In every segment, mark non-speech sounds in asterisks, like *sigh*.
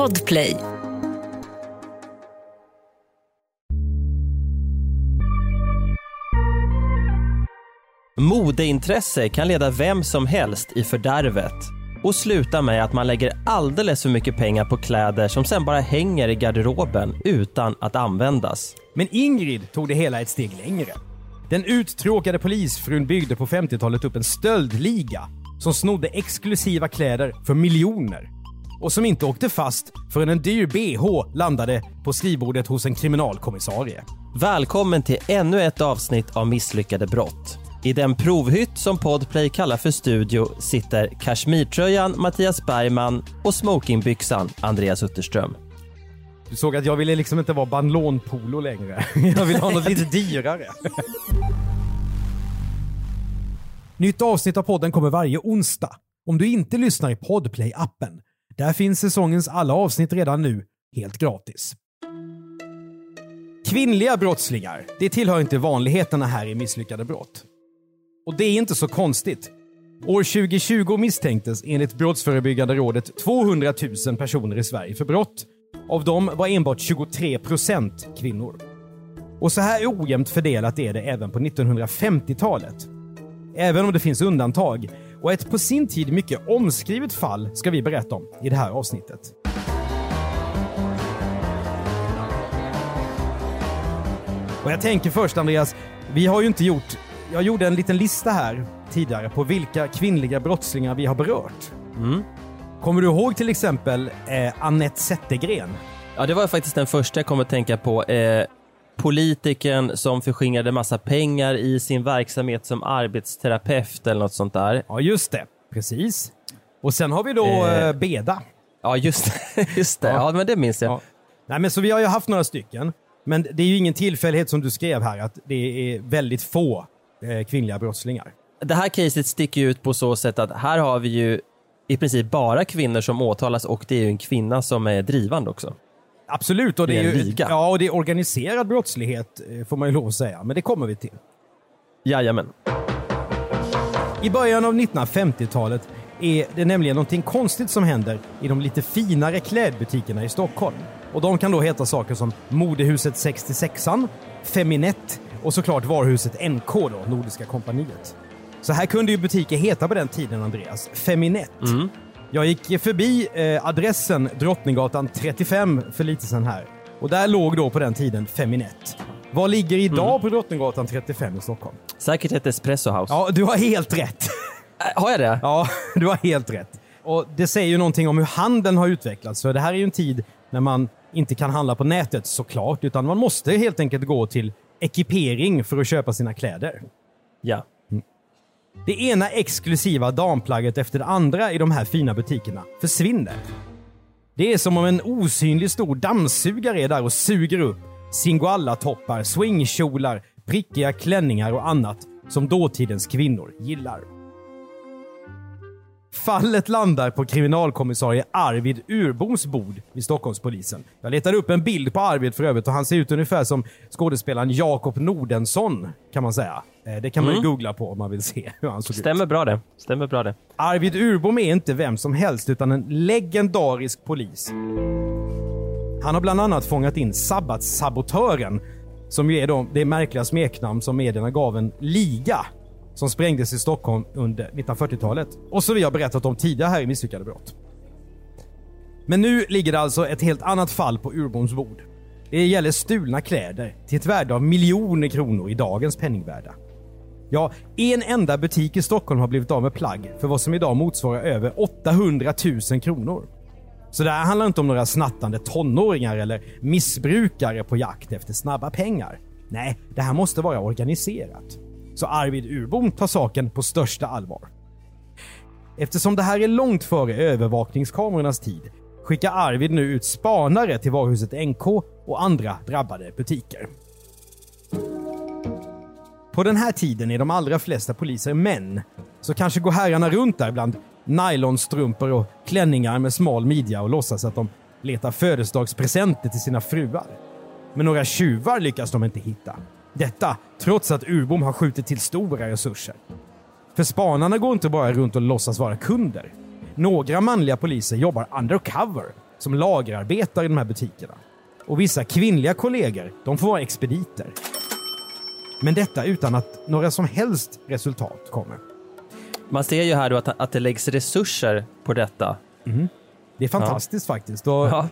Podplay. Modeintresse kan leda vem som helst i fördärvet och sluta med att man lägger alldeles för mycket pengar på kläder som sen bara hänger i garderoben utan att användas. Men Ingrid tog det hela ett steg längre. Den uttråkade polisfrun byggde på 50-talet upp en stöldliga som snodde exklusiva kläder för miljoner och som inte åkte fast förrän en dyr bh landade på skrivbordet hos en kriminalkommissarie. Välkommen till ännu ett avsnitt av Misslyckade brott. I den provhytt som Podplay kallar för studio sitter kashmirtröjan Mattias Bergman och smokingbyxan Andreas Utterström. Du såg att jag ville liksom inte vara banlånpolo längre. *laughs* Jag vill ha något lite dyrare. Nytt avsnitt av podden kommer varje onsdag. Om du inte lyssnar i Podplay-appen, där finns säsongens alla avsnitt redan nu, helt gratis. Kvinnliga brottslingar, det tillhör inte vanligheterna här i misslyckade brott. Och det är inte så konstigt. År 2020 misstänktes enligt Brottsförebyggande rådet 200 000 personer i Sverige för brott. Av dem var enbart 23 procent kvinnor. Och så här ojämnt fördelat är det även på 1950-talet. Även om det finns undantag. Och ett på sin tid mycket omskrivet fall ska vi berätta om i det här avsnittet. Och jag tänker först Andreas, vi har ju inte gjort... Jag gjorde en liten lista här tidigare på vilka kvinnliga brottslingar vi har berört. Mm. Kommer du ihåg till exempel eh, Annette Zettergren? Ja, det var faktiskt den första jag kom att tänka på. Eh, politikern som förskingrade massa pengar i sin verksamhet som arbetsterapeut eller något sånt där. Ja, just det. Precis. Och sen har vi då Eh. eh, Beda. Ja, just, *laughs* just det. Ja. Ja. men det minns jag. Ja. Nej, men så vi har ju haft några stycken. Men det är ju ingen tillfällighet som du skrev här att det är väldigt få eh, kvinnliga brottslingar. Det här caset sticker ut på så sätt att här har vi ju i princip bara kvinnor som åtalas och det är ju en kvinna som är drivande också. Absolut, och det, Det är är ju. Ja, och det är organiserad brottslighet eh, får man ju lov att säga, men det kommer vi till. Jajamän. I början av 1950-talet är det nämligen någonting konstigt som händer i de lite finare klädbutikerna i Stockholm. Och de kan då heta saker som Modehuset 66an, Feminette och såklart varuhuset NK då, Nordiska kompaniet. Så här kunde ju butiker heta på den tiden, Andreas. Feminette. Jag gick förbi eh, adressen Drottninggatan 35 för lite sedan här. Och där låg då på den tiden Feminette. Vad ligger idag på Drottninggatan 35 i Stockholm? Säkert ett espresso house. Ja, du har helt rätt. Har jag det? Ja, *laughs* du har helt rätt. Och det säger ju någonting om hur handeln har utvecklats. För det här är ju en tid när man inte kan handla på nätet såklart, utan man måste helt enkelt gå till ekipering för att köpa sina kläder. Ja. Det ena exklusiva damplagget efter det andra i de här fina butikerna försvinner. Det är som om en osynlig stor dammsugare är där och suger upp singoalla-toppar, swingkjolar, prickiga klänningar och annat som dåtidens kvinnor gillar. Fallet landar på kriminalkommissarie Arvid Urboms bord vid Stockholmspolisen. Jag letade upp en bild på Arvid för övrigt och han ser ut ungefär som skådespelaren Jakob Nordensson kan man säga. Eh, Det kan man ju googla på om man vill se hur han såg ut. Stämmer bra det. Stämmer bra det. Arvid Urbom är inte vem som helst utan en legendarisk polis. Han har bland annat fångat in Sabbatssabotören, som ju är då det märkliga smeknamn som medierna gav en liga som sprängdes i Stockholm under 1940-talet och som vi har berättat om tidigare här i Misslyckade brott. Men nu ligger det alltså ett helt annat fall på Urboms bord. Det gäller stulna kläder till ett värde av miljoner kronor i dagens penningvärde. Ja, en enda butik i Stockholm har blivit av med plagg för vad som idag motsvarar över 800 000 kronor. Så det här handlar inte om några snattande tonåringar eller missbrukare på jakt efter snabba pengar. Nej, det här måste vara organiserat. Så Arvid Urbom tar saken på största allvar. Eftersom det här är långt före övervakningskamerornas tid skickar Arvid nu ut spanare till varuhuset NK och andra drabbade butiker. På den här tiden är de allra flesta poliser män, så kanske går herrarna runt där bland nylonstrumpor och klänningar med smal midja och låtsas att de letar födelsedagspresenter till sina fruar. Men några tjuvar lyckas de inte hitta. Detta trots att Urbom har skjutit till stora resurser. För spanarna går inte bara runt och låtsas vara kunder. Några manliga poliser jobbar undercover som lagerarbetare i de här butikerna. Och vissa kvinnliga kollegor, de får vara expediter. Men detta utan att några som helst resultat kommer. Man ser ju här då att, att det läggs resurser på detta. Det är fantastiskt faktiskt. Och Ja.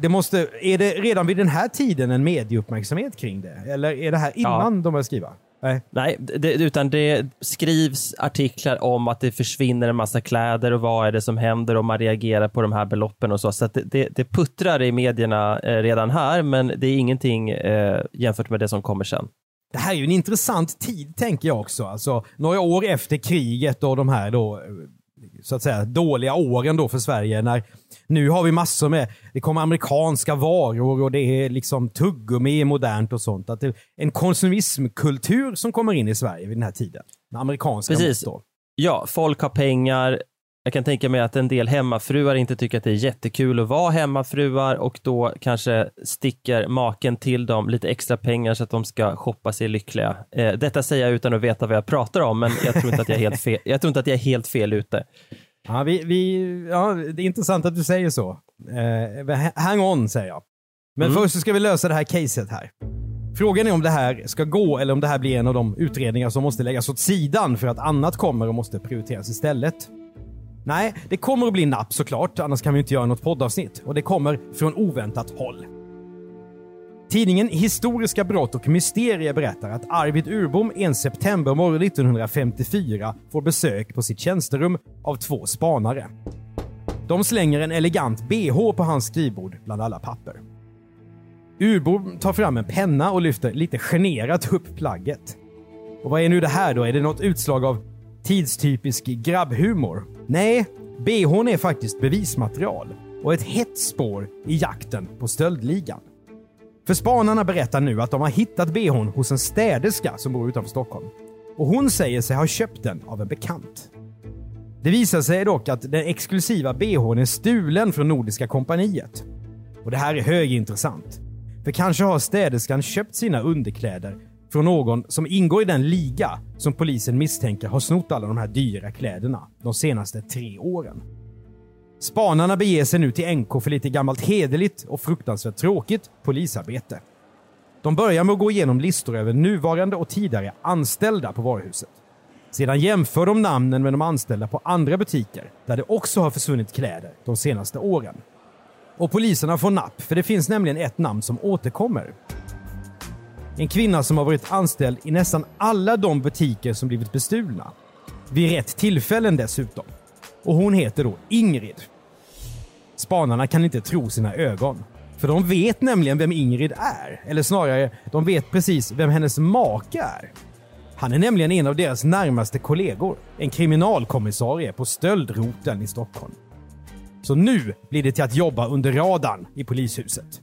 Det måste, är det redan vid den här tiden en medieuppmärksamhet kring det? Eller är det här innan de börjar skriva? Nej. Nej, det, utan det skrivs artiklar om att det försvinner en massa kläder och vad är det som händer och man reagerar på de här beloppen och så. Så det, det, det puttrar i medierna eh, redan här, men det är ingenting eh, jämfört med det som kommer sen. Det här är ju en intressant tid, tänker jag också. Alltså, några år efter kriget och de här då, eh, så att säga, dåliga åren då för Sverige. När, nu har vi massor med, det kommer amerikanska varor och det är liksom tuggummi modernt och sånt. Att det är en konsumismkultur som kommer in i Sverige vid den här tiden. Den amerikanska Precis. då. Ja, folk har pengar. Jag kan tänka mig att en del hemmafruar inte tycker att det är jättekul att vara hemmafruar och då kanske sticker maken till dem lite extra pengar så att de ska shoppa sig lyckliga. Eh, detta säger jag utan att veta vad jag pratar om, men jag tror inte att jag är helt fel, jag tror inte att jag är helt fel ute. Ja, vi, vi, ja, det är intressant att du säger så. Eh, hang on, säger jag. Men först så ska vi lösa det här caset här. Frågan är om det här ska gå eller om det här blir en av de utredningar som måste läggas åt sidan för att annat kommer och måste prioriteras istället. Nej, det kommer att bli napp såklart, annars kan vi inte göra något poddavsnitt. Och det kommer från oväntat håll. Tidningen Historiska brott och mysterier berättar att Arvid Urbom en septembermorgon 1954 får besök på sitt tjänsterum av två spanare. De slänger en elegant bh på hans skrivbord bland alla papper. Urbom tar fram en penna och lyfter lite generat upp plagget. Och vad är nu det här då? Är det något utslag av tidstypisk grabbhumor? Nej, bhn är faktiskt bevismaterial och ett hett spår i jakten på stöldligan. För spanarna berättar nu att de har hittat bhn hos en städerska som bor utanför Stockholm. Och hon säger sig ha köpt den av en bekant. Det visar sig dock att den exklusiva bhn är stulen från Nordiska kompaniet. Och det här är högintressant. För kanske har städerskan köpt sina underkläder från någon som ingår i den liga som polisen misstänker har snott alla de här dyra kläderna de senaste tre åren. Spanarna beger sig nu till NK för lite gammalt hederligt och fruktansvärt tråkigt polisarbete. De börjar med att gå igenom listor över nuvarande och tidigare anställda på varuhuset. Sedan jämför de namnen med de anställda på andra butiker där det också har försvunnit kläder de senaste åren. Och poliserna får napp, för det finns nämligen ett namn som återkommer. En kvinna som har varit anställd i nästan alla de butiker som blivit bestulna. Vid rätt tillfällen dessutom. Och hon heter då Ingrid. Spanarna kan inte tro sina ögon. För de vet nämligen vem Ingrid är. Eller snarare, de vet precis vem hennes make är. Han är nämligen en av deras närmaste kollegor. En kriminalkommissarie på stöldroten i Stockholm. Så nu blir det till att jobba under radarn i polishuset.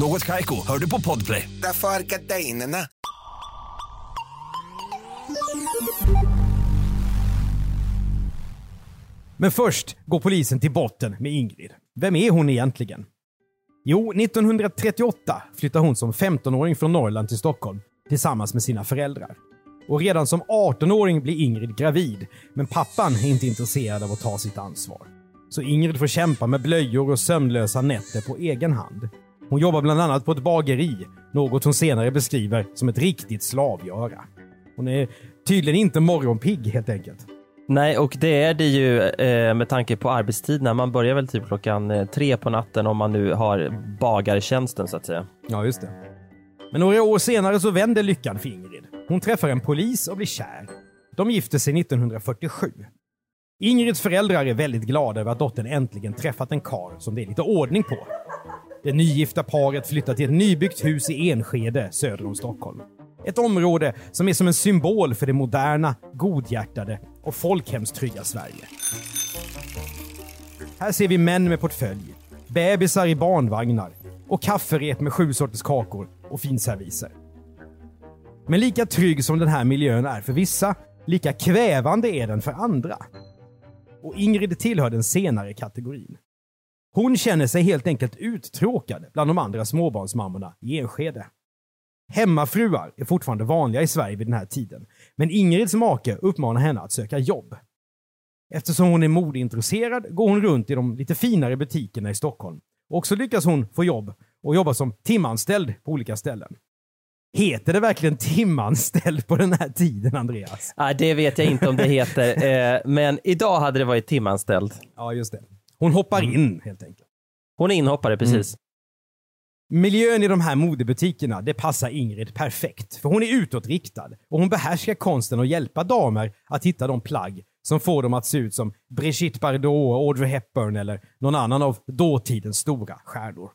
Något Kaiko, hör du på Podplay. Därför är gardinerna. Men först går polisen till botten med Ingrid. Vem är hon egentligen? Jo, 1938 flyttar hon som 15-åring från Norrland till Stockholm tillsammans med sina föräldrar. Och redan som 18-åring blir Ingrid gravid, men pappan är inte intresserad av att ta sitt ansvar. Så Ingrid får kämpa med blöjor och sömnlösa nätter på egen hand. Hon jobbar bland annat på ett bageri, något hon senare beskriver som ett riktigt slavgöra. Hon är tydligen inte morgonpigg helt enkelt. Nej, och det är det ju eh, med tanke på arbetstiderna. Man börjar väl typ klockan eh, tre på natten om man nu har bagartjänsten så att säga. Ja, just det. Men några år senare så vänder lyckan för Ingrid. Hon träffar en polis och blir kär. De gifter sig 1947. Ingrids föräldrar är väldigt glada över att dottern äntligen träffat en karl som det är lite ordning på. Det nygifta paret flyttar till ett nybyggt hus i Enskede söder om Stockholm. Ett område som är som en symbol för det moderna, godhjärtade och folkhemstrygga Sverige. Här ser vi män med portfölj. bebisar i barnvagnar och kafferep med sju sorters kakor och finserviser. Men lika trygg som den här miljön är för vissa, lika kvävande är den för andra. Och Ingrid tillhör den senare kategorin. Hon känner sig helt enkelt uttråkad bland de andra småbarnsmammorna i Enskede. Hemmafruar är fortfarande vanliga i Sverige vid den här tiden, men Ingrids make uppmanar henne att söka jobb. Eftersom hon är modeintresserad går hon runt i de lite finare butikerna i Stockholm. Och så lyckas hon få jobb och jobba som timanställd på olika ställen. Heter det verkligen timanställd på den här tiden, Andreas? Nej, det vet jag inte om det heter, *laughs* eh, men idag hade det varit timanställd. Ja, just det. Hon hoppar in helt enkelt. Hon är inhoppare, precis. Miljön i de här modebutikerna, det passar Ingrid perfekt. För hon är utåtriktad och hon behärskar konsten att hjälpa damer att hitta de plagg som får dem att se ut som Brigitte Bardot, Audrey Hepburn eller någon annan av dåtidens stora stjärnor.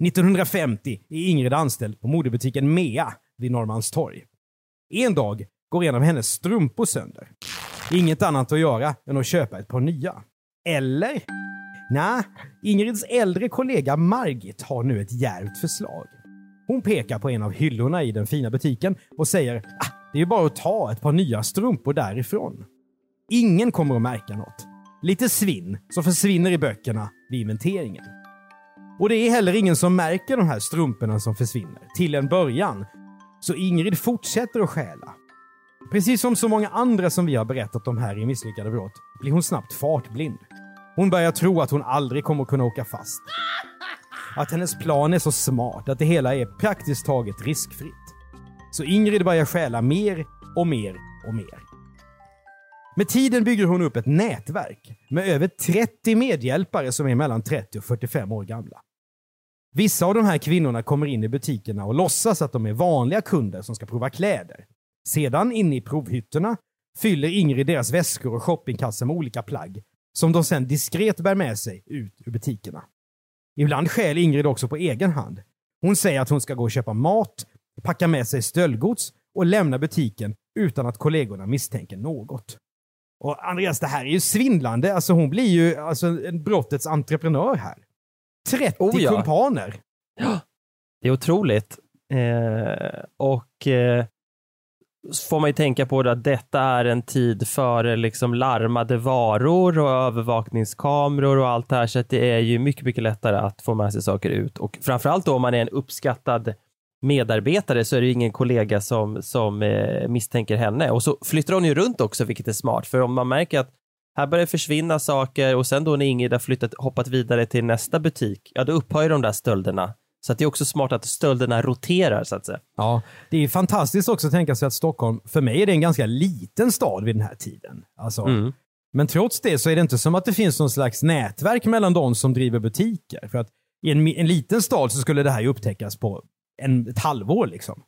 1950 är Ingrid anställd på modebutiken Mea vid Norrmalmstorg. En dag går en av hennes strumpor sönder. Inget annat att göra än att köpa ett par nya. Eller? Nej, Ingrids äldre kollega Margit har nu ett djärvt förslag. Hon pekar på en av hyllorna i den fina butiken och säger ah, det är ju bara att ta ett par nya strumpor därifrån. Ingen kommer att märka något. Lite svinn som försvinner i böckerna vid inventeringen. Och det är heller ingen som märker de här strumporna som försvinner, till en början. Så Ingrid fortsätter att stjäla. Precis som så många andra som vi har berättat om här i Misslyckade brott blir hon snabbt fartblind. Hon börjar tro att hon aldrig kommer kunna åka fast. Att hennes plan är så smart att det hela är praktiskt taget riskfritt. Så Ingrid börjar stjäla mer och mer och mer. Med tiden bygger hon upp ett nätverk med över 30 medhjälpare som är mellan 30 och 45 år gamla. Vissa av de här kvinnorna kommer in i butikerna och låtsas att de är vanliga kunder som ska prova kläder. Sedan inne i provhytterna fyller Ingrid deras väskor och shoppingkassar med olika plagg som de sedan diskret bär med sig ut ur butikerna. Ibland stjäl Ingrid också på egen hand. Hon säger att hon ska gå och köpa mat, packa med sig stöldgods och lämna butiken utan att kollegorna misstänker något. Och Andreas, det här är ju svindlande. Alltså hon blir ju alltså en brottets entreprenör här. 30 Oh ja. kumpaner. Det är otroligt. Eh, och eh, får man ju tänka på att detta är en tid före liksom larmade varor och övervakningskameror och allt det här, så att det är ju mycket, mycket lättare att få med sig saker ut. Och framförallt då om man är en uppskattad medarbetare så är det ju ingen kollega som, som eh, misstänker henne. Och så flyttar hon ju runt också, vilket är smart, för om man märker att här börjar det försvinna saker och sen då när Ingrid har flyttat, hoppat vidare till nästa butik, ja då upphör ju de där stölderna. Så det är också smart att stölderna roterar så att säga. Ja, det är fantastiskt också att tänka sig att Stockholm, för mig är det en ganska liten stad vid den här tiden. Alltså, Mm. Men trots det så är det inte som att det finns någon slags nätverk mellan de som driver butiker. För att i en, en liten stad så skulle det här ju upptäckas på en, ett halvår liksom.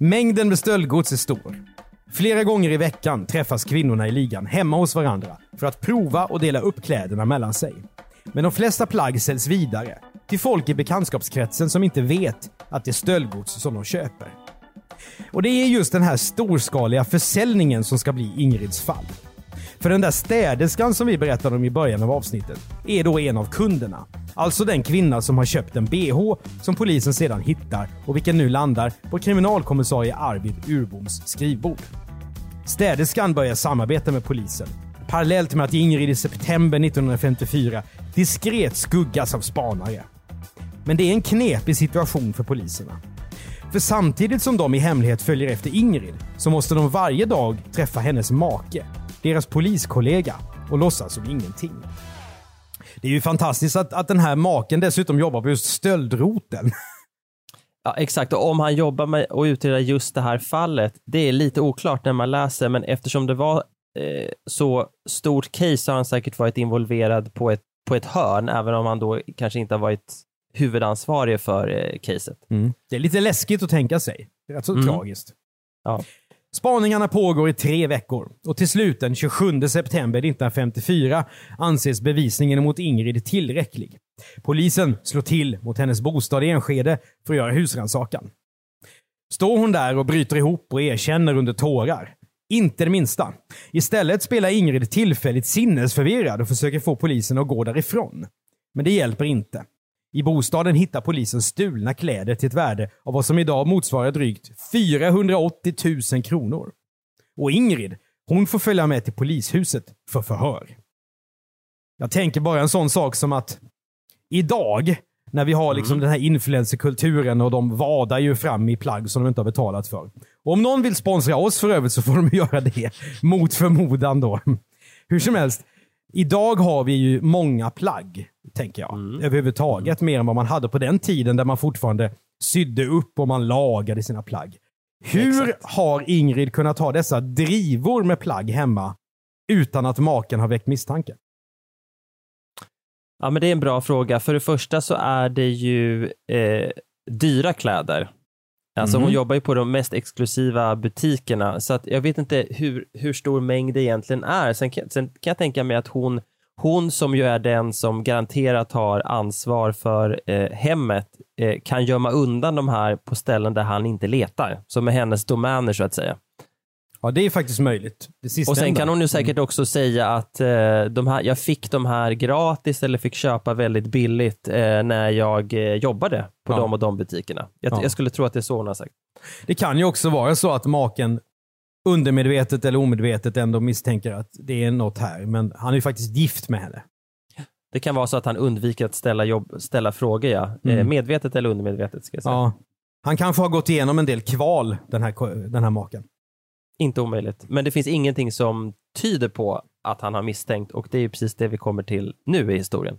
Mängden med stöldgods är stor. Flera gånger i veckan träffas kvinnorna i ligan hemma hos varandra för att prova och dela upp kläderna mellan sig. Men de flesta plagg säljs vidare till folk i bekantskapskretsen som inte vet att det är stöldgods som de köper. Och det är just den här storskaliga försäljningen som ska bli Ingrids fall. För den där städerskan som vi berättade om i början av avsnittet är då en av kunderna. Alltså den kvinna som har köpt en bh som polisen sedan hittar och vilken nu landar på kriminalkommissarie Arvid Urboms skrivbord. Städerskan börjar samarbeta med polisen parallellt med att Ingrid i september 1954 diskret skuggas av spanare. Men det är en knepig situation för poliserna. För samtidigt som de i hemlighet följer efter Ingrid så måste de varje dag träffa hennes make, deras poliskollega, och låtsas som ingenting. Det är ju fantastiskt att, att den här maken dessutom jobbar på just stöldroten. *laughs* Ja, exakt. Och om han jobbar med att utreda just det här fallet, det är lite oklart när man läser, men eftersom det var eh, så stort case så har han säkert varit involverad på ett, på ett hörn, även om han då kanske inte har varit huvudansvarig för eh, caset. Det är lite läskigt att tänka sig. Det är rätt så Mm. tragiskt. Ja. Spaningarna pågår i tre veckor och till slut den 27 september 1954 anses bevisningen mot Ingrid tillräcklig. Polisen slår till mot hennes bostad i Enskede för att göra husrannsakan. Står hon där och bryter ihop och erkänner under tårar? Inte det minsta. Istället spelar Ingrid tillfälligt sinnesförvirrad och försöker få polisen att gå därifrån. Men det hjälper inte. I bostaden hittar polisen stulna kläder till ett värde av vad som idag motsvarar drygt 480 000 kronor. Och Ingrid, hon får följa med till polishuset för förhör. Jag tänker bara en sån sak som att idag, när vi har liksom den här influencerkulturen och de vadar ju fram i plagg som de inte har betalat för. Och om någon vill sponsra oss för övrigt så får de *laughs* göra det. Mot förmodan då. Hur som helst, idag har vi ju många plagg, tänker jag. Överhuvudtaget, mer än vad man hade på den tiden där man fortfarande sydde upp och man lagade sina plagg. Hur har Ingrid kunnat ha dessa drivor med plagg hemma utan att maken har väckt misstanke? Ja, men det är en bra fråga. För det första så är det ju eh, dyra kläder. Alltså hon jobbar ju på de mest exklusiva butikerna, så att jag vet inte hur, hur stor mängd det egentligen är. Sen kan, sen kan jag tänka mig att hon, hon som ju är den som garanterat har ansvar för eh, hemmet, eh, kan gömma undan de här på ställen där han inte letar. Som är hennes domäner så att säga. Ja, det är faktiskt möjligt. Och sen kan hon ju säkert också säga att eh, de här, jag fick de här gratis eller fick köpa väldigt billigt eh, när jag eh, jobbade på Ja. de och de butikerna. Jag, Ja. jag skulle tro att det är så hon har sagt. Det kan ju också vara så att maken undermedvetet eller omedvetet ändå misstänker att det är något här. Men han är ju faktiskt gift med henne. Det kan vara så att han undviker att ställa, jobb, ställa frågor, ja. Mm. Eh, medvetet eller undermedvetet ska jag säga. Ja. Han kanske har gått igenom en del kval, den här, den här maken. Inte omöjligt. Men det finns ingenting som tyder på att han har misstänkt och det är ju precis det vi kommer till nu i historien.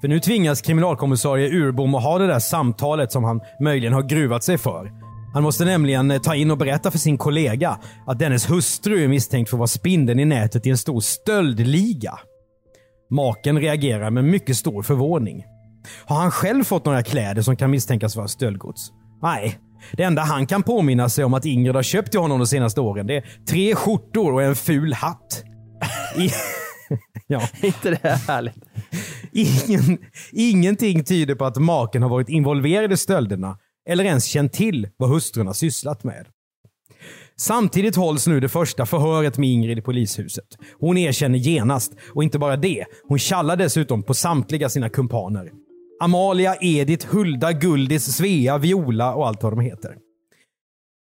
För nu tvingas kriminalkommissarie Urbom att ha det där samtalet som han möjligen har gruvat sig för. Han måste nämligen eh, ta in och berätta för sin kollega att dennes hustru är misstänkt för att vara spindeln i nätet i en stor stöldliga. Maken reagerar med mycket stor förvåning. Har han själv fått några kläder som kan misstänkas vara stöldgods? Nej. Det enda han kan påminna sig om att Ingrid har köpt till honom de senaste åren, det är tre skjortor och en ful hatt. I... *laughs* ja. inte det här härligt? Ingen, ingenting tyder på att maken har varit involverad i stölderna eller ens känt till vad hustrun har sysslat med. Samtidigt hålls nu det första förhöret med Ingrid i polishuset. Hon erkänner genast och inte bara det, hon kallar dessutom på samtliga sina kumpaner. Amalia, Edith, Hulda, Guldis, Svea, Viola och allt vad de heter.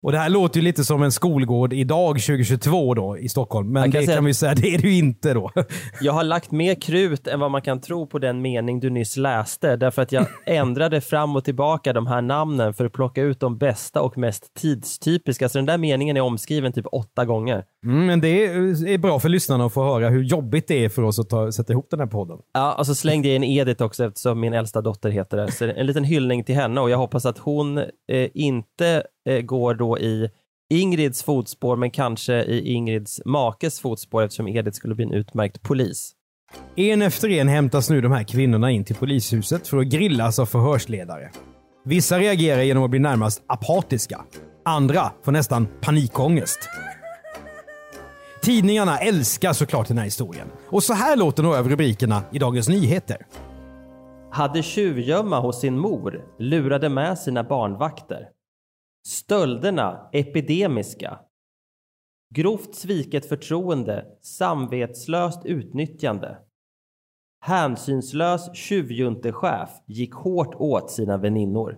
Och Det här låter ju lite som en skolgård idag 2022 då i Stockholm, men Jag kan det säga- kan vi säga, det är det ju inte då. *laughs* Jag har lagt mer krut än vad man kan tro på den mening du nyss läste, därför att jag *laughs* ändrade fram och tillbaka de här namnen för att plocka ut de bästa och mest tidstypiska. Så den där meningen är omskriven typ åtta gånger. Mm, men det är är bra för lyssnarna att få höra hur jobbigt det är för oss att ta, sätta ihop den här podden. Ja, och så slängde jag in Edith också eftersom min äldsta dotter heter det. Så en liten hyllning till henne och jag hoppas att hon eh, inte eh, går då i Ingrids fotspår, men kanske i Ingrids makes fotspår eftersom Edith skulle bli en utmärkt polis. En efter en hämtas nu de här kvinnorna in till polishuset för att grillas av förhörsledare. Vissa reagerar genom att bli närmast apatiska. Andra får nästan panikångest. Tidningarna älskar såklart den här historien. Och så här låter några av rubrikerna i Dagens Nyheter. Hade tjuvgömma hos sin mor, lurade med sina barnvakter. Stölderna epidemiska. Grovt sviket förtroende, samvetslöst utnyttjande. Hänsynslös tjuvjuntechef gick hårt åt sina väninnor.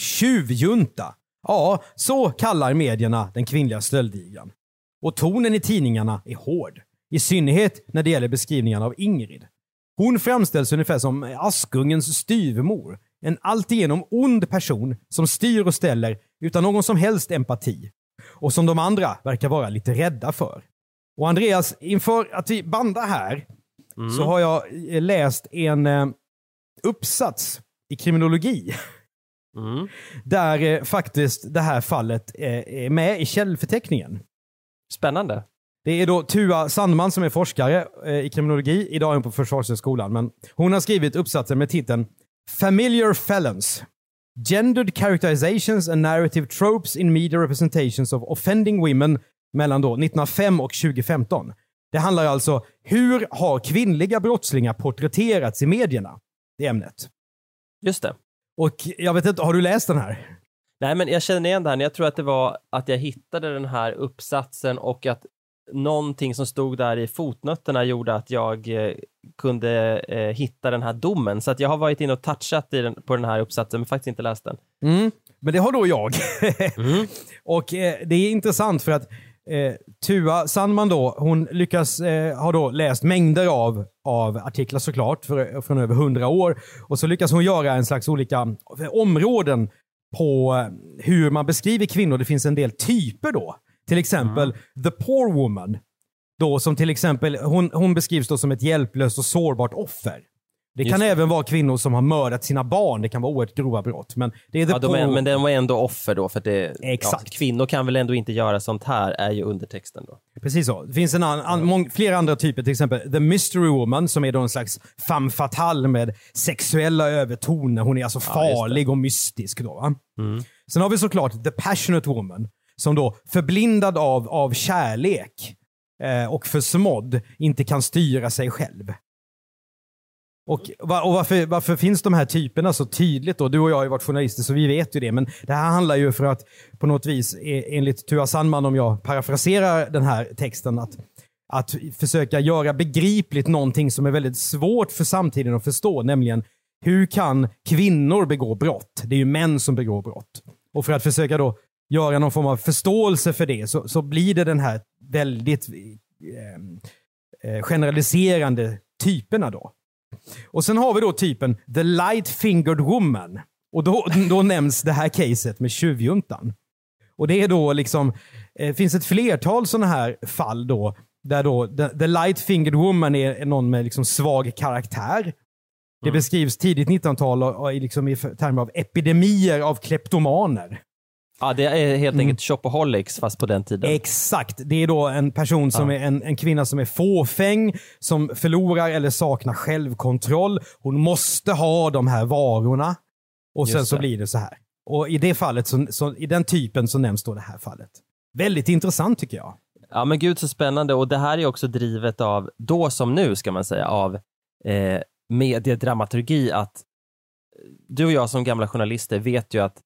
Tjuvjunta! Ja, så kallar medierna den kvinnliga stöldligan. Och tonen i tidningarna är hård. I synnerhet när det gäller beskrivningen av Ingrid. Hon framställs ungefär som Askungens styvmor. En alltigenom ond person som styr och ställer utan någon som helst empati. Och som de andra verkar vara lite rädda för. Och Andreas, inför att vi bandar här så har jag eh, läst en eh, uppsats i kriminologi. Mm. Där eh, faktiskt det här fallet är med i källförteckningen. Spännande. Det är då Tua Sandman som är forskare eh, i kriminologi. Idag är hon på Försvarshögskolan. Men hon har skrivit uppsatsen med titeln Familiar Felons. Gendered characterizations and narrative tropes in media representations of offending women mellan då 1905 och 2015. Det handlar alltså hur har kvinnliga brottslingar porträtterats i medierna? Det är ämnet. Just det. Och jag vet inte, har du läst den här? Nej, men jag känner igen det här. Jag tror att det var att jag hittade den här uppsatsen och att någonting som stod där i fotnötterna gjorde att jag eh, kunde eh, hitta den här domen. Så att jag har varit inne och touchat den, på den här uppsatsen, men faktiskt inte läst den. Mm. Men det har då jag. *laughs* Mm. och eh, det är intressant för att eh, Tua Sandman då, hon lyckas, eh, ha då läst mängder av, av artiklar såklart för, från över hundra år. Och så lyckas hon göra en slags olika områden på eh, hur man beskriver kvinnor. Det finns en del typer då. Till exempel the poor woman. Då som till exempel, hon, hon beskrivs då som ett hjälplöst och sårbart offer. Det Just kan det. även vara kvinnor som har mördat sina barn. Det kan vara oerhört grova brott. Men det är the Ja, de är, men den var ändå offer då, för att det, Exakt. Ja, kvinnor kan väl ändå inte göra sånt här, är ju undertexten då. Precis så. Det finns en an, an, mång, flera andra typer, till exempel The Mystery Woman som är då en slags femme fatale med sexuella övertoner. Hon är alltså Ja, just farlig och mystisk. Då? Mm. Sen har vi såklart The Passionate Woman som då förblindad av, av kärlek eh, och försmådd inte kan styra sig själv. Och, och varför, varför finns de här typerna så tydligt då? Du och jag har ju varit journalister så vi vet ju det. Men det här handlar ju för att på något vis, e, enligt Tua Sandman, om jag parafraserar den här texten, att, att försöka göra begripligt någonting som är väldigt svårt för samtiden att förstå, nämligen hur kan kvinnor begå brott? Det är ju män som begår brott. Och för att försöka då göra någon form av förståelse för det så, så blir det den här väldigt eh, eh generaliserande typerna då. Och sen har vi då typen the light-fingered woman. Och då, då nämns det här caset med tjuvjuntan. Och det är då liksom, eh, finns ett flertal sådana här fall då, där då the, the light-fingered woman är, någon med liksom svag karaktär. Det beskrivs tidigt 1900-tal och, och i liksom i termer av epidemier av kleptomaner. Ja, det är helt enkelt shopaholics fast på den tiden. Exakt. Det är då en person som Ja. är en, en kvinna som är fåfäng, som förlorar eller saknar självkontroll. Hon måste ha de här varorna. Och sen så blir det så här. Och i det fallet, så, så, i den typen så nämns då det här fallet. Väldigt intressant tycker jag. Ja men gud så spännande och det här är också drivet av, då som nu ska man säga, av eh, mediedramaturgi att du och jag som gamla journalister vet ju att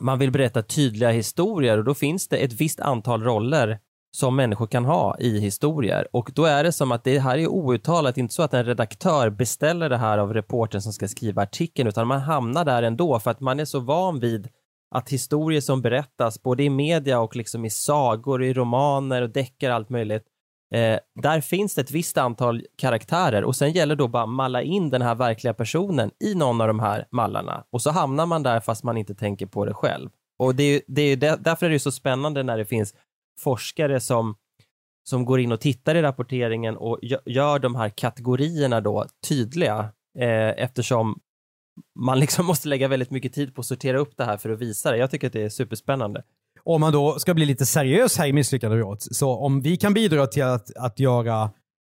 man vill berätta tydliga historier och då finns det ett visst antal roller som människor kan ha i historier. Och då är det som att det här är outtalat, inte så att en redaktör beställer det här av reportern som ska skriva artikeln utan man hamnar där ändå för att man är så van vid att historier som berättas både i media och liksom i sagor, i romaner och deckare och allt möjligt, eh, där finns det ett visst antal karaktärer och sen gäller då bara att malla in den här verkliga personen i någon av de här mallarna och så hamnar man där fast man inte tänker på det själv. Och det är, det är därför är det så spännande när det finns forskare som, som går in och tittar i rapporteringen och gör de här kategorierna då tydliga eh, eftersom man liksom *laughs* måste lägga väldigt mycket tid på att sortera upp det här för att visa det. Jag tycker att det är superspännande. Om man då ska bli lite seriös här i Misslyckade brott, så om vi kan bidra till att, att göra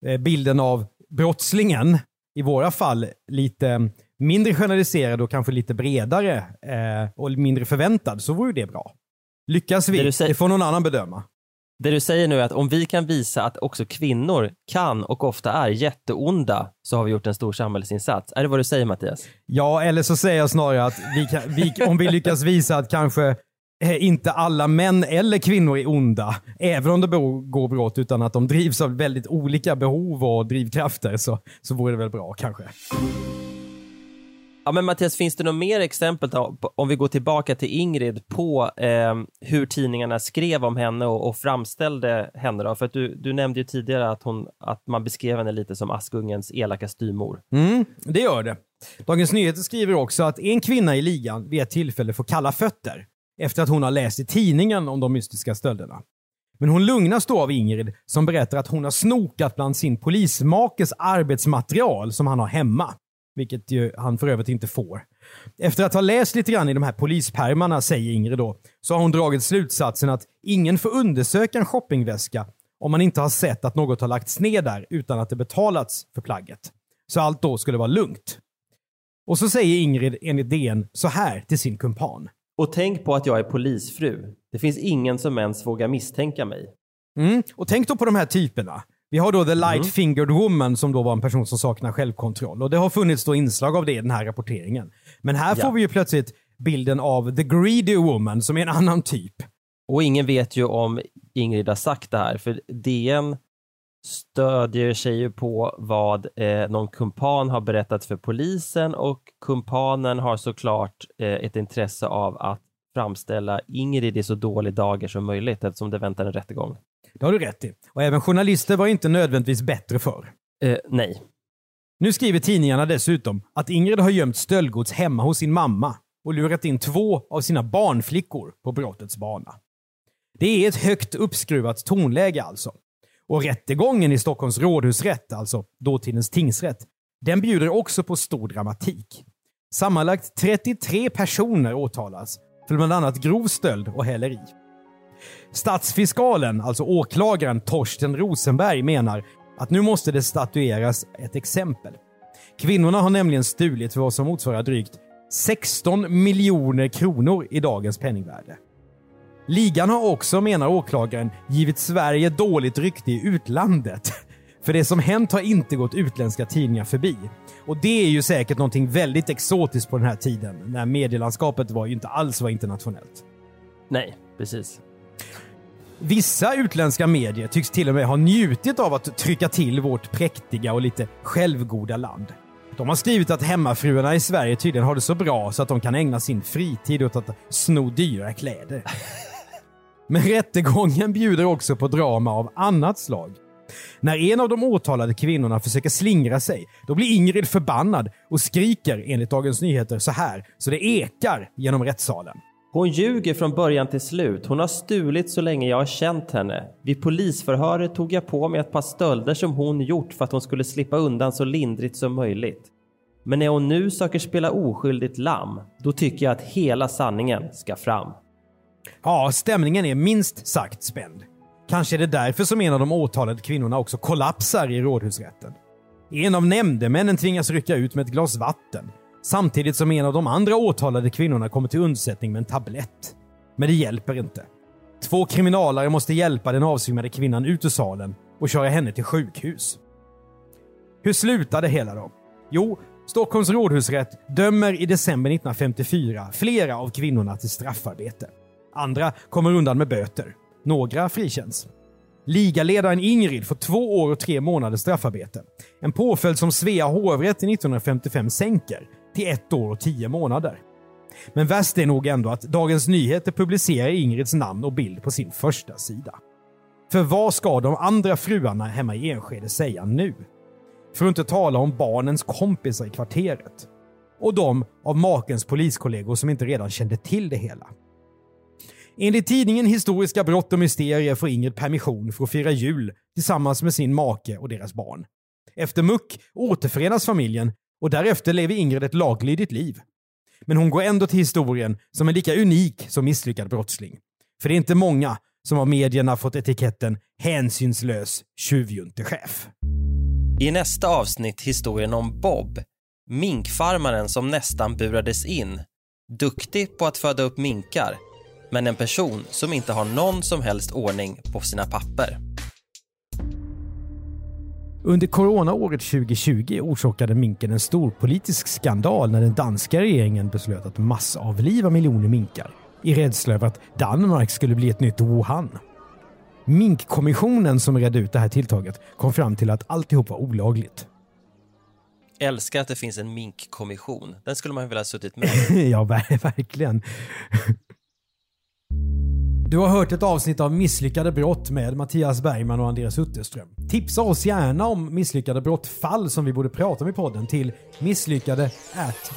eh, bilden av brottslingen, i våra fall, lite mindre generaliserad och kanske lite bredare eh, och mindre förväntad, så vore det bra. Lyckas vi? Det Det, får någon annan bedöma. Det du säger nu är att om vi kan visa att också kvinnor kan och ofta är jätteonda så har vi gjort en stor samhällsinsats. Är det vad du säger Mattias? Ja, eller så säger jag snarare att vi kan, vi, om vi lyckas visa att kanske inte alla män eller kvinnor är onda, även om det begår brott, utan att de drivs av väldigt olika behov och drivkrafter, så, så vore det väl bra kanske. Ja men Mattias, finns det något mer exempel då, om vi går tillbaka till Ingrid på eh, hur tidningarna skrev om henne och, och framställde henne då? För att du, du nämnde ju tidigare att, hon, att man beskrev henne lite som Askungens elaka styvmor. Mm, det gör det. Dagens Nyheter skriver också att en kvinna i ligan vid ett tillfälle får kalla fötter efter att hon har läst i tidningen om de mystiska stölderna. Men hon lugnas då av Ingrid som berättar att hon har snokat bland sin polismakes arbetsmaterial som han har hemma. vilket ju han för övrigt inte får. Efter att ha läst lite grann i de här polispärmarna, säger Ingrid då, så har hon dragit slutsatsen att ingen får undersöka en shoppingväska om man inte har sett att något har lagts ner där utan att det betalats för plagget. Så allt då skulle vara lugnt. Och så säger Ingrid enligt DN så här till sin kumpan. Och tänk på att jag är polisfru. Det finns ingen som ens vågar misstänka mig. Mm. Och tänk då på de här typerna. Vi har då the light-fingered woman som då var en person som saknar självkontroll. Och det har funnits då inslag av det i den här rapporteringen. Men här Ja. får vi ju plötsligt bilden av the greedy woman som är en annan typ. Och ingen vet ju om Ingrid har sagt det här, för DN stödjer sig ju på vad eh, någon kumpan har berättat för polisen och kumpanen har såklart eh, ett intresse av att framställa Ingrid i så dålig dager som möjligt eftersom det väntar en rättegång. Det har du rätt i. Och även journalister var inte nödvändigtvis bättre för. Eh, nej. Nu skriver tidningarna dessutom att Ingrid har gömt stöldgods hemma hos sin mamma och lurat in två av sina barnflickor på brottets bana. Det är ett högt uppskruvat tonläge alltså. Och rättegången i Stockholms rådhusrätt, alltså dåtidens tingsrätt, den bjuder också på stor dramatik. Sammanlagt 33 personer åtalas för bland annat grov stöld och häleri. Statsfiskalen, alltså åklagaren Torsten Rosenberg, menar att nu måste det statueras ett exempel. Kvinnorna har nämligen stulit för vad som motsvarar drygt 16 miljoner kronor i dagens penningvärde. Ligan har också, menar åklagaren, givit Sverige dåligt rykte i utlandet. *laughs* För det som hänt har inte gått utländska tidningar förbi. Och det är ju säkert någonting väldigt exotiskt på den här tiden, när medielandskapet var ju inte alls var internationellt. Nej, precis. Vissa utländska medier tycks till och med ha njutit av att trycka till vårt präktiga och lite självgoda land. De har skrivit att hemmafruarna i Sverige tydligen har det så bra så att de kan ägna sin fritid åt att sno dyra kläder. *laughs* Men rättegången bjuder också på drama av annat slag. När en av de åtalade kvinnorna försöker slingra sig, då blir Ingrid förbannad och skriker enligt Dagens Nyheter så här, så det ekar genom rättssalen. Hon ljuger från början till slut. Hon har stulit så länge jag har känt henne. Vid polisförhöret tog jag på mig ett par stölder som hon gjort för att hon skulle slippa undan så lindrigt som möjligt. Men när hon nu söker spela oskyldigt lamm, då tycker jag att hela sanningen ska fram. Ja, stämningen är minst sagt spänd. Kanske är det därför som en av de åtalade kvinnorna också kollapsar i rådhusrätten. En av nämndemännen tvingas rycka ut med ett glas vatten, samtidigt som en av de andra åtalade kvinnorna kommer till undsättning med en tablett. Men det hjälper inte. Två kriminalare måste hjälpa den avsvimmade kvinnan ut ur salen och köra henne till sjukhus. Hur slutar det hela då? Jo, Stockholms rådhusrätt dömer i december 1954 flera av kvinnorna till straffarbete. Andra kommer undan med böter. Några frikänns. Ligaledaren Ingrid får två år och tre månaders straffarbete. En påföljd som Svea hovrätt 1955 sänker till ett år och tio månader. Men värst är nog ändå att Dagens Nyheter publicerar Ingrids namn och bild på sin första sida. För vad ska de andra fruarna hemma i Enskede säga nu? För att inte tala om barnens kompisar i kvarteret. Och de av makens poliskollegor som inte redan kände till det hela. Enligt tidningen Historiska brott och mysterier får Ingrid permission för att fira jul tillsammans med sin make och deras barn. Efter muck återförenas familjen och därefter lever Ingrid ett laglydigt liv. Men hon går ändå till historien som en lika unik som misslyckad brottsling. För det är inte många som av medierna fått etiketten hänsynslös tjuvjuntechef. I nästa avsnitt historien om Bob, minkfarmaren som nästan burades in. Duktig på att föda upp minkar, men en person som inte har någon som helst ordning på sina papper. Under coronaåret 2020 orsakade minken en stor politisk skandal när den danska regeringen beslöt att massavliva miljoner minkar i rädsla över att Danmark skulle bli ett nytt Wuhan. Minkkommissionen som redde ut det här tilltaget kom fram till att alltihop var olagligt. Älskar att det finns en minkkommission. Den skulle man vilja ha suttit med. *laughs* ja, ver- verkligen. Du har hört ett avsnitt av Misslyckade brott med Mattias Bergman och Andreas Utterström. Tipsa oss gärna om misslyckade brottfall som vi borde prata om i podden till misslyckade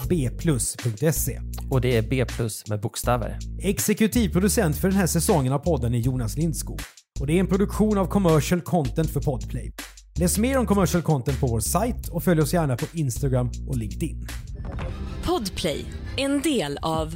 bplus.se. Och det är B plus med bokstäver. Exekutiv producent för den här säsongen av podden är Jonas Lindskog. Och det är en produktion av commercial content för Podplay. Läs mer om commercial content på vår sajt och följ oss gärna på Instagram och LinkedIn. Podplay, en del av